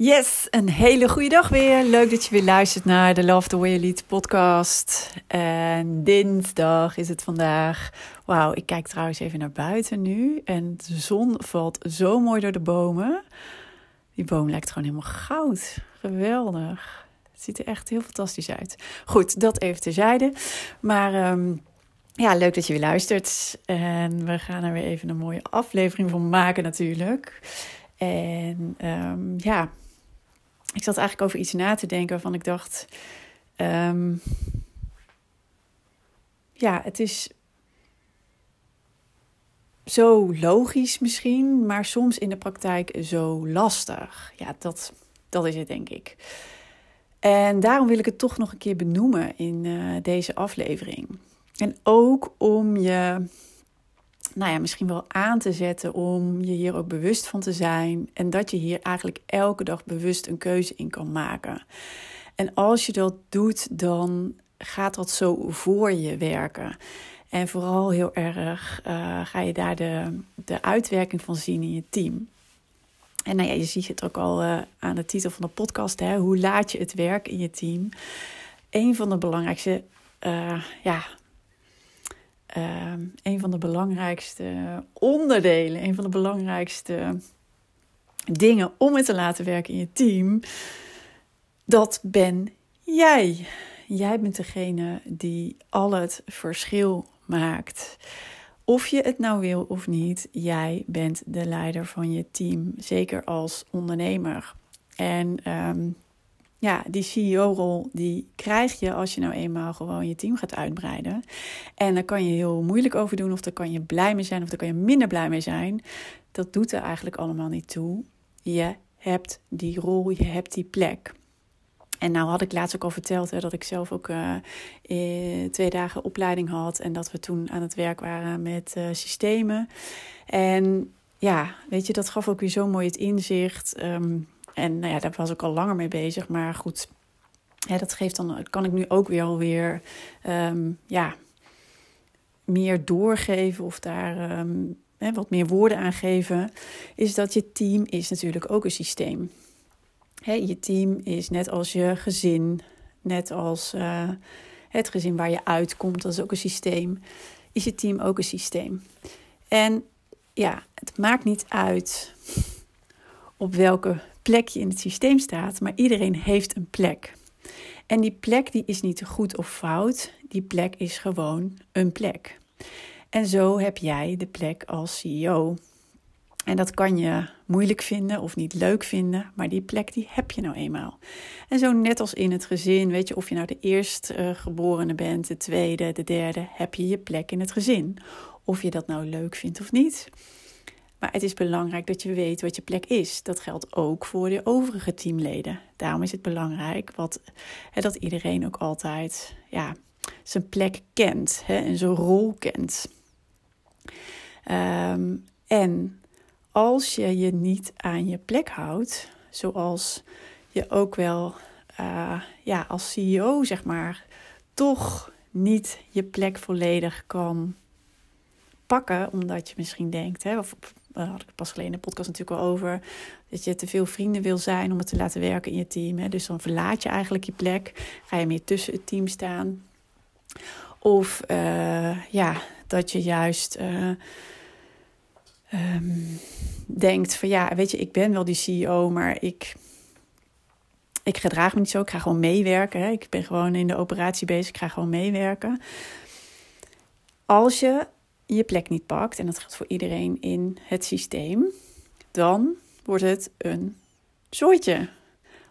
Yes, een hele goede dag weer. Leuk dat je weer luistert naar de Love the Way You Lead podcast. En dinsdag is het vandaag. Wauw, ik kijk trouwens even naar buiten nu. En de zon valt zo mooi door de bomen. Die boom lijkt gewoon helemaal goud. Geweldig. Het ziet er echt heel fantastisch uit. Goed, dat even terzijde. Maar um, ja, leuk dat je weer luistert. En we gaan er weer even een mooie aflevering van maken natuurlijk. En um, ja, ik zat eigenlijk over iets na te denken waarvan ik dacht. Um, ja, het is zo logisch misschien, maar soms in de praktijk zo lastig. Ja, dat, dat is het denk ik. En daarom wil ik het toch nog een keer benoemen in uh, deze aflevering. En ook om je nou ja, misschien wel aan te zetten om je hier ook bewust van te zijn. En dat je hier eigenlijk elke dag bewust een keuze in kan maken. En als je dat doet, dan gaat dat zo voor je werken. En vooral heel erg uh, ga je daar de, de uitwerking van zien in je team. En nou ja, je ziet het ook al uh, aan de titel van de podcast. Hè? Hoe laat je het werk in je team? Een van de belangrijkste uh, ja, uh, een van de belangrijkste onderdelen, een van de belangrijkste dingen om het te laten werken in je team, dat ben jij. Jij bent degene die al het verschil maakt. Of je het nou wil of niet, jij bent de leider van je team, zeker als ondernemer. En um, ja, die CEO-rol die krijg je als je nou eenmaal gewoon je team gaat uitbreiden. En daar kan je heel moeilijk over doen, of daar kan je blij mee zijn, of daar kan je minder blij mee zijn. Dat doet er eigenlijk allemaal niet toe. Je hebt die rol, je hebt die plek. En nou had ik laatst ook al verteld hè, dat ik zelf ook uh, twee dagen opleiding had. En dat we toen aan het werk waren met uh, systemen. En ja, weet je, dat gaf ook weer zo mooi het inzicht. Um, en nou ja, daar was ik al langer mee bezig. Maar goed, dat geeft dan, kan ik nu ook weer alweer um, ja, meer doorgeven of daar um, hè, wat meer woorden aan geven. Is dat je team is natuurlijk ook een systeem. Hè, je team is net als je gezin, net als uh, het gezin waar je uitkomt, dat is ook een systeem. Is je team ook een systeem? En ja, het maakt niet uit op welke plek je in het systeem staat, maar iedereen heeft een plek. En die plek die is niet goed of fout, die plek is gewoon een plek. En zo heb jij de plek als CEO. En dat kan je moeilijk vinden of niet leuk vinden, maar die plek die heb je nou eenmaal. En zo net als in het gezin, weet je, of je nou de eerstgeborene bent, de tweede, de derde, heb je je plek in het gezin. Of je dat nou leuk vindt of niet. Maar het is belangrijk dat je weet wat je plek is. Dat geldt ook voor de overige teamleden. Daarom is het belangrijk wat, hè, dat iedereen ook altijd ja, zijn plek kent hè, en zijn rol kent. Um, en als je je niet aan je plek houdt, zoals je ook wel uh, ja, als CEO, zeg maar, toch niet je plek volledig kan pakken, omdat je misschien denkt, hè, of daar had ik pas geleden in de podcast natuurlijk al over, dat je te veel vrienden wil zijn om het te laten werken in je team. Hè. Dus dan verlaat je eigenlijk je plek, ga je meer tussen het team staan. Of uh, ja, dat je juist uh, um, denkt van ja, weet je, ik ben wel die CEO, maar ik, ik gedraag me niet zo. Ik ga gewoon meewerken. Ik ben gewoon in de operatie bezig, ik ga gewoon meewerken. Als je je plek niet pakt, en dat geldt voor iedereen in het systeem, dan wordt het een zooitje.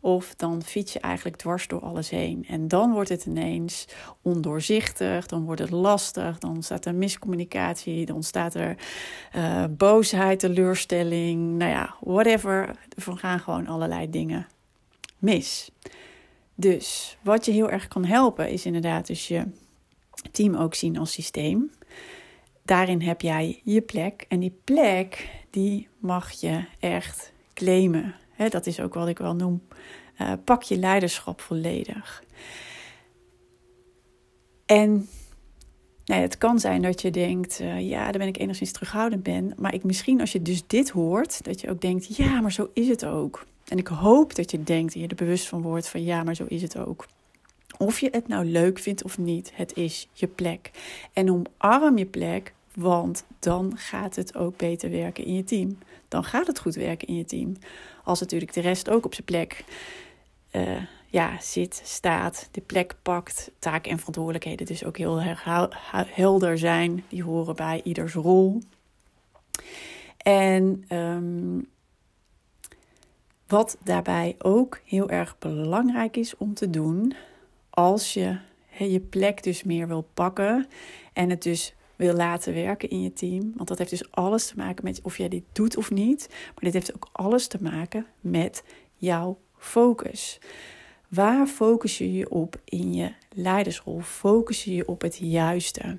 Of dan fiets je eigenlijk dwars door alles heen. En dan wordt het ineens ondoorzichtig, dan wordt het lastig, dan ontstaat er miscommunicatie, dan ontstaat er uh, boosheid, teleurstelling, nou ja, whatever. Er gaan gewoon allerlei dingen mis. Dus wat je heel erg kan helpen is inderdaad dus je team ook zien als systeem. Daarin heb jij je plek en die plek die mag je echt claimen. dat is ook wat ik wel noem. Uh, pak je leiderschap volledig. En nou het kan zijn dat je denkt, uh, ja, daar ben ik enigszins terughoudend ben. Maar ik, misschien als je dus dit hoort, dat je ook denkt, ja, maar zo is het ook. En ik hoop dat je denkt en je er bewust van wordt van, ja, maar zo is het ook. Of je het nou leuk vindt of niet, het is je plek. En omarm je plek, want dan gaat het ook beter werken in je team. Dan gaat het goed werken in je team. Als natuurlijk de rest ook op zijn plek uh, ja, zit, staat, de plek pakt. Taken en verantwoordelijkheden dus ook heel helder zijn. Die horen bij ieders rol. En um, wat daarbij ook heel erg belangrijk is om te doen, als je je plek dus meer wil pakken en het dus wil laten werken in je team. Want dat heeft dus alles te maken met of jij dit doet of niet. Maar dit heeft ook alles te maken met jouw focus. Waar focus je je op in je leidersrol? Focus je je op het juiste?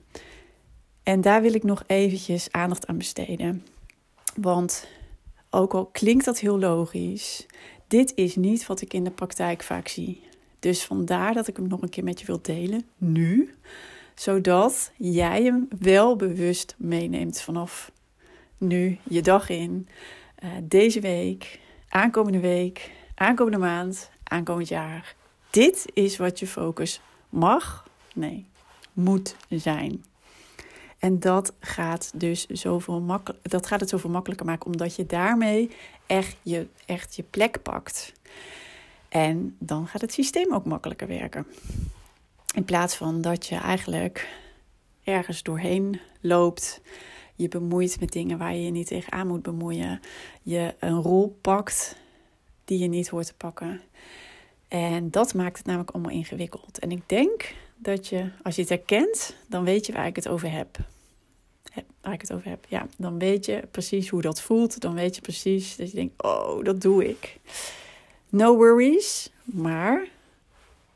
En daar wil ik nog eventjes aandacht aan besteden. Want ook al klinkt dat heel logisch, dit is niet wat ik in de praktijk vaak zie. Dus vandaar dat ik hem nog een keer met je wil delen, nu, zodat jij hem wel bewust meeneemt vanaf nu, je dag in, uh, deze week, aankomende week, aankomende maand, aankomend jaar. Dit is wat je focus mag, nee, moet zijn. En dat gaat dus zoveel dat gaat het zoveel makkelijker maken, omdat je daarmee echt je, echt je plek pakt. En dan gaat het systeem ook makkelijker werken. In plaats van dat je eigenlijk ergens doorheen loopt, je bemoeit met dingen waar je je niet tegenaan moet bemoeien, je een rol pakt die je niet hoort te pakken. En dat maakt het namelijk allemaal ingewikkeld. En ik denk dat je, als je het herkent, dan weet je waar ik het over heb waar ik het over heb, ja, dan weet je precies hoe dat voelt. Dan weet je precies dat je denkt, oh, dat doe ik. No worries, maar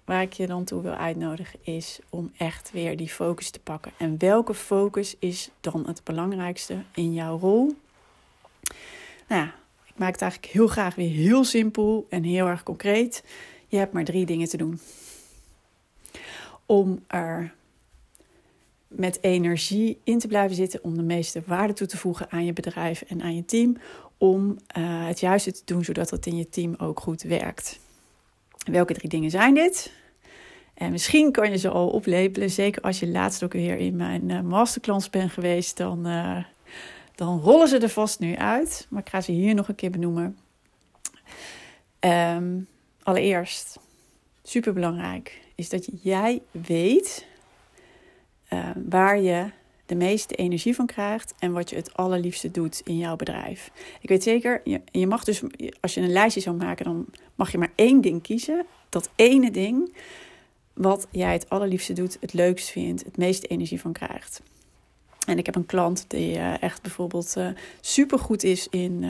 waar ik je dan toe wil uitnodigen is om echt weer die focus te pakken. En welke focus is dan het belangrijkste in jouw rol? Nou ja, ik maak het eigenlijk heel graag weer heel simpel en heel erg concreet. Je hebt maar drie dingen te doen. Om er met energie in te blijven zitten om de meeste waarde toe te voegen aan je bedrijf en aan je team. Om uh, het juiste te doen zodat het in je team ook goed werkt. Welke drie dingen zijn dit? En misschien kan je ze al oplepelen. Zeker als je laatst ook weer in mijn uh, masterclass bent geweest. Dan, uh, dan rollen ze er vast nu uit. Maar ik ga ze hier nog een keer benoemen. Um, allereerst, super belangrijk, is dat jij weet uh, waar je de meeste energie van krijgt en wat je het allerliefste doet in jouw bedrijf. Ik weet zeker, je, je mag dus, als je een lijstje zou maken, dan mag je maar één ding kiezen. Dat ene ding wat jij het allerliefste doet, het leukst vindt, het meeste energie van krijgt. En ik heb een klant die uh, echt bijvoorbeeld uh, supergoed is in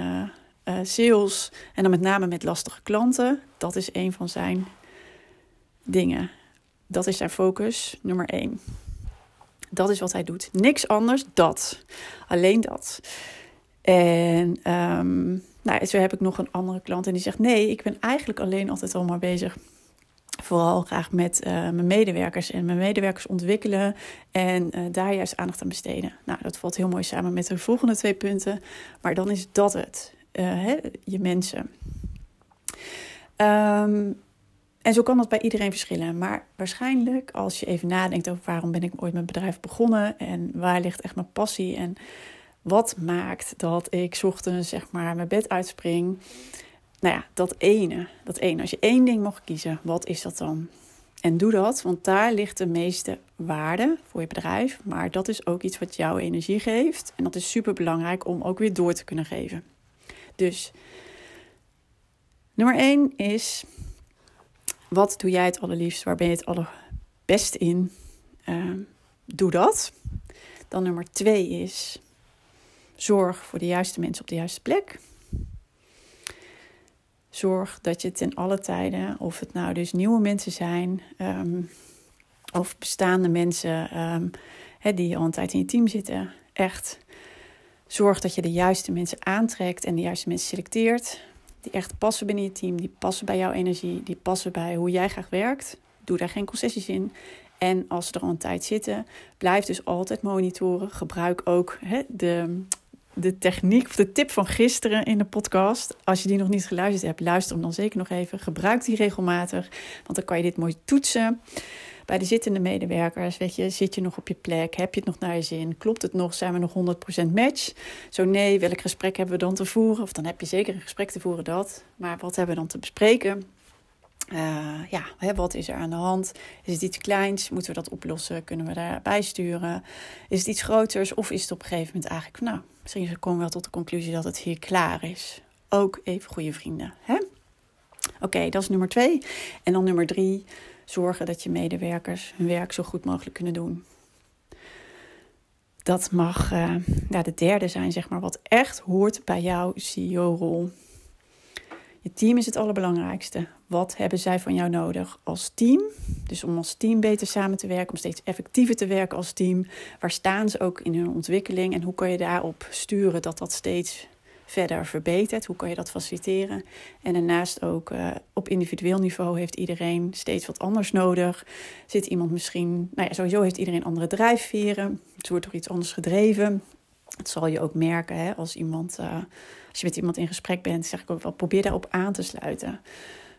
sales. En dan met name met lastige klanten. Dat is een van zijn dingen. Dat is zijn focus, nummer één. Dat is wat hij doet. Niks anders, dat. Alleen dat. En um, nou, zo heb ik nog een andere klant en die zegt: Nee, ik ben eigenlijk alleen altijd al maar bezig. Vooral graag met uh, mijn medewerkers en mijn medewerkers ontwikkelen en uh, daar juist aandacht aan besteden. Nou, dat valt heel mooi samen met de volgende twee punten. Maar dan is dat het, uh, hè, je mensen. Um, en zo kan dat bij iedereen verschillen. Maar waarschijnlijk, als je even nadenkt over waarom ben ik ooit mijn bedrijf begonnen en waar ligt echt mijn passie en wat maakt dat ik ochtends zeg maar mijn bed uitspring. Nou ja, dat ene, dat ene. Als je één ding mocht kiezen, wat is dat dan? En doe dat, want daar ligt de meeste waarde voor je bedrijf. Maar dat is ook iets wat jouw energie geeft. En dat is super belangrijk om ook weer door te kunnen geven. Dus Nummer 1 is: wat doe jij het allerliefst? Waar ben je het allerbest in? Uh, doe dat. Dan nummer 2 is: zorg voor de juiste mensen op de juiste plek. Zorg dat je ten alle tijden, of het nou dus nieuwe mensen zijn, um, of bestaande mensen um, die al een tijd in je team zitten, echt zorg dat je de juiste mensen aantrekt en de juiste mensen selecteert. Die echt passen binnen je team, die passen bij jouw energie, die passen bij hoe jij graag werkt. Doe daar geen concessies in. En als ze er al een tijd zitten, blijf dus altijd monitoren. Gebruik ook de, de techniek of de tip van gisteren in de podcast. Als je die nog niet geluisterd hebt, luister hem dan zeker nog even. Gebruik die regelmatig, want dan kan je dit mooi toetsen. Bij de zittende medewerkers, weet je, zit je nog op je plek? Heb je het nog naar je zin? Klopt het nog? Zijn we nog 100% match? Zo nee, welk gesprek hebben we dan te voeren? Of dan heb je zeker een gesprek te voeren, dat. Maar wat hebben we dan te bespreken? Uh, ja, hè, wat is er aan de hand? Is het iets kleins? Moeten we dat oplossen? Kunnen we daarbij sturen? Is het iets groters? Of is het op een gegeven moment eigenlijk, nou, misschien komen we wel tot de conclusie dat het hier klaar is. Ook even goede vrienden. Oké, dat is nummer twee. En dan nummer drie, zorgen dat je medewerkers hun werk zo goed mogelijk kunnen doen. Dat mag uh, ja, de derde zijn, zeg maar, wat echt hoort bij jouw CEO-rol. Je team is het allerbelangrijkste. Wat hebben zij van jou nodig als team? Dus om als team beter samen te werken, om steeds effectiever te werken als team. Waar staan ze ook in hun ontwikkeling en hoe kan je daarop sturen dat dat steeds verder verbetert? Hoe kan je dat faciliteren? En daarnaast ook uh, op individueel niveau heeft iedereen steeds wat anders nodig. Zit iemand misschien, nou ja, sowieso heeft iedereen andere drijfveren. Het wordt door iets anders gedreven. Dat zal je ook merken hè, als iemand, uh, als je met iemand in gesprek bent, zeg ik ook wel, probeer daarop aan te sluiten.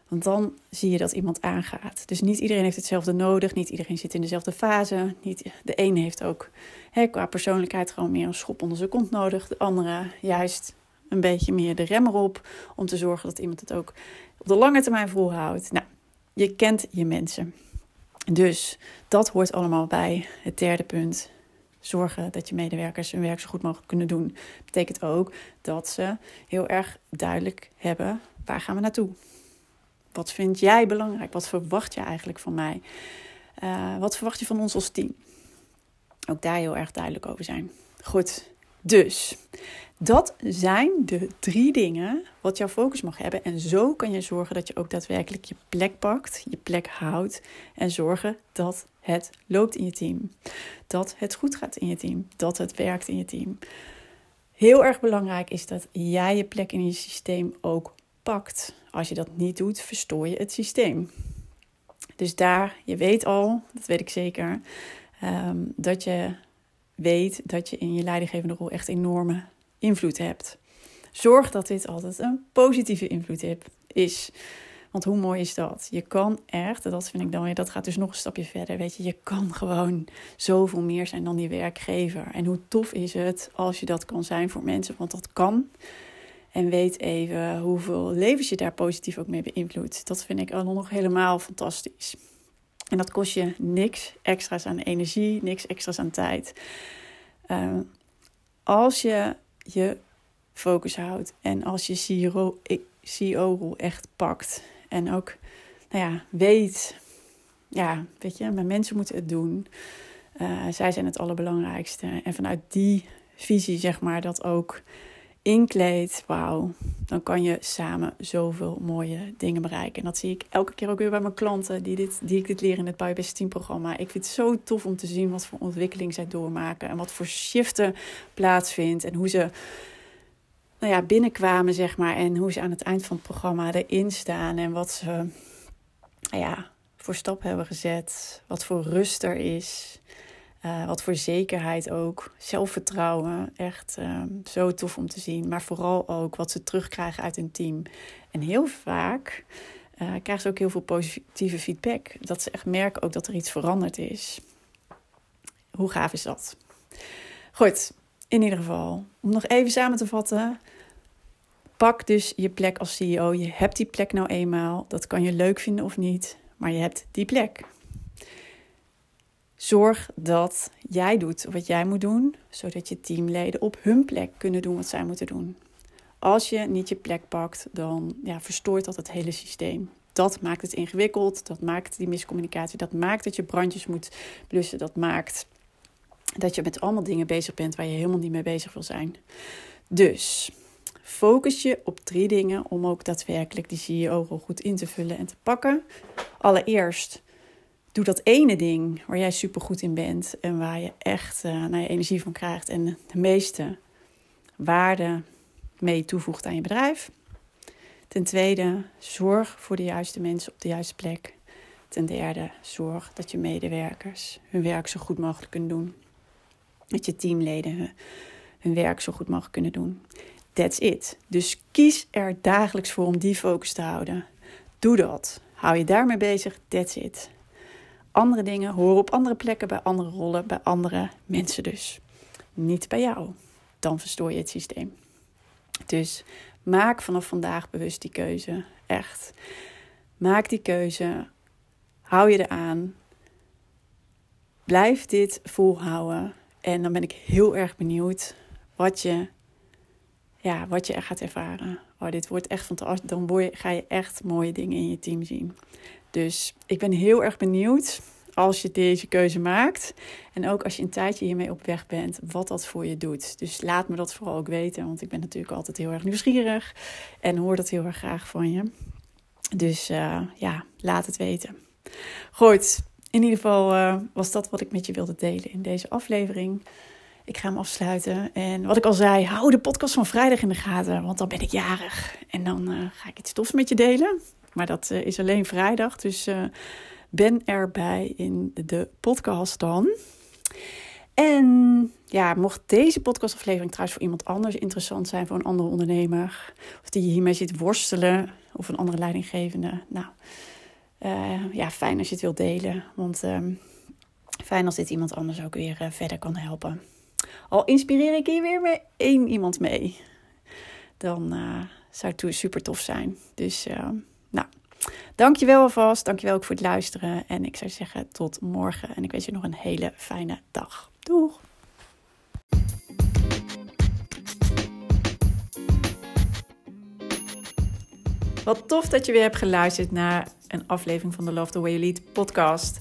Want dan zie je dat iemand aangaat. Dus niet iedereen heeft hetzelfde nodig. Niet iedereen zit in dezelfde fase. Niet, de ene heeft ook hè, qua persoonlijkheid gewoon meer een schop onder zijn kont nodig. De andere juist een beetje meer de rem erop. Om te zorgen dat iemand het ook op de lange termijn volhoudt. Nou, je kent je mensen. Dus dat hoort allemaal bij het derde punt. Zorgen dat je medewerkers hun werk zo goed mogelijk kunnen doen. Betekent ook dat ze heel erg duidelijk hebben waar gaan we naartoe. Wat vind jij belangrijk? Wat verwacht je eigenlijk van mij? Uh, wat verwacht je van ons als team? Ook daar heel erg duidelijk over zijn. Goed, dus dat zijn de drie dingen wat jouw focus mag hebben. En zo kan je zorgen dat je ook daadwerkelijk je plek pakt, je plek houdt. En zorgen dat het loopt in je team. Dat het goed gaat in je team. Dat het werkt in je team. Heel erg belangrijk is dat jij je plek in je systeem ook pakt. Als je dat niet doet, verstoor je het systeem. Dus daar, je weet al, dat weet ik zeker, ehm, dat je weet dat je in je leidinggevende rol echt enorme invloed hebt. Zorg dat dit altijd een positieve invloed is. Want hoe mooi is dat? Je kan echt, dat vind ik dan weer, dat gaat dus nog een stapje verder. Weet je, je kan gewoon zoveel meer zijn dan die werkgever. En hoe tof is het als je dat kan zijn voor mensen? Want dat kan. En weet even hoeveel levens je daar positief ook mee beïnvloedt. Dat vind ik allemaal nog helemaal fantastisch. En dat kost je niks extra's aan energie, niks extra's aan tijd. Uh, als je je focus houdt en als je CEO-rol echt pakt en ook nou ja, weet, ja, weet je, mijn mensen moeten het doen. Uh, zij zijn het allerbelangrijkste. En vanuit die visie, zeg maar, dat ook inkleedt, wauw, dan kan je samen zoveel mooie dingen bereiken. En dat zie ik elke keer ook weer bij mijn klanten die, dit, die ik dit leer in het Biobest Team programma. Ik vind het zo tof om te zien wat voor ontwikkeling zij doormaken en wat voor shiften plaatsvindt en hoe ze nou ja, binnenkwamen, zeg maar, en hoe ze aan het eind van het programma erin staan en wat ze nou ja, voor stap hebben gezet, wat voor rust er is. Uh, wat voor zekerheid ook. Zelfvertrouwen. Echt uh, zo tof om te zien. Maar vooral ook wat ze terugkrijgen uit hun team. En heel vaak uh, krijgen ze ook heel veel positieve feedback. Dat ze echt merken ook dat er iets veranderd is. Hoe gaaf is dat? Goed, in ieder geval. Om nog even samen te vatten. Pak dus je plek als CEO. Je hebt die plek nou eenmaal. Dat kan je leuk vinden of niet. Maar je hebt die plek. Zorg dat jij doet wat jij moet doen, zodat je teamleden op hun plek kunnen doen wat zij moeten doen. Als je niet je plek pakt, dan ja, verstoort dat het hele systeem. Dat maakt het ingewikkeld, dat maakt die miscommunicatie, dat maakt dat je brandjes moet blussen, dat maakt dat je met allemaal dingen bezig bent waar je helemaal niet mee bezig wil zijn. Dus focus je op drie dingen om ook daadwerkelijk die CEO-rol goed in te vullen en te pakken. Allereerst, doe dat ene ding waar jij super goed in bent en waar je echt uh, energie van krijgt en de meeste waarde mee toevoegt aan je bedrijf. Ten tweede, zorg voor de juiste mensen op de juiste plek. Ten derde, zorg dat je medewerkers hun werk zo goed mogelijk kunnen doen. Dat je teamleden hun, werk zo goed mogelijk kunnen doen. That's it. Dus kies er dagelijks voor om die focus te houden. Doe dat. Hou je daarmee bezig. That's it. Andere dingen horen op andere plekken, bij andere rollen, bij andere mensen dus. Niet bij jou. Dan verstoor je het systeem. Dus maak vanaf vandaag bewust die keuze. Echt. Maak die keuze. Hou je eraan. Blijf dit volhouden. En dan ben ik heel erg benieuwd wat je, ja, wat je er gaat ervaren. Oh, dit wordt echt fantastisch. Dan ga je echt mooie dingen in je team zien. Dus ik ben heel erg benieuwd als je deze keuze maakt. En ook als je een tijdje hiermee op weg bent, wat dat voor je doet. Dus laat me dat vooral ook weten, want ik ben natuurlijk altijd heel erg nieuwsgierig en hoor dat heel erg graag van je. Dus uh, ja, laat het weten. Goed, in ieder geval uh, was dat wat ik met je wilde delen in deze aflevering. Ik ga hem afsluiten. En wat ik al zei, hou de podcast van vrijdag in de gaten, want dan ben ik jarig. En dan uh, ga ik iets tofs met je delen. Maar dat is alleen vrijdag, dus ben erbij in de podcast dan. En ja, mocht deze podcastaflevering trouwens voor iemand anders interessant zijn, voor een andere ondernemer, of die hiermee zit worstelen, of een andere leidinggevende, nou uh, ja, fijn als je het wilt delen. Want uh, fijn als dit iemand anders ook weer verder kan helpen. Al inspireer ik hier weer met één iemand mee, dan eh, zou het super tof zijn. Dus nou, Dankjewel alvast. Dankjewel ook voor het luisteren. En ik zou zeggen tot morgen. En ik wens je nog een hele fijne dag. Doeg! Wat tof dat je weer hebt geluisterd naar een aflevering van de Love the Way You Lead podcast.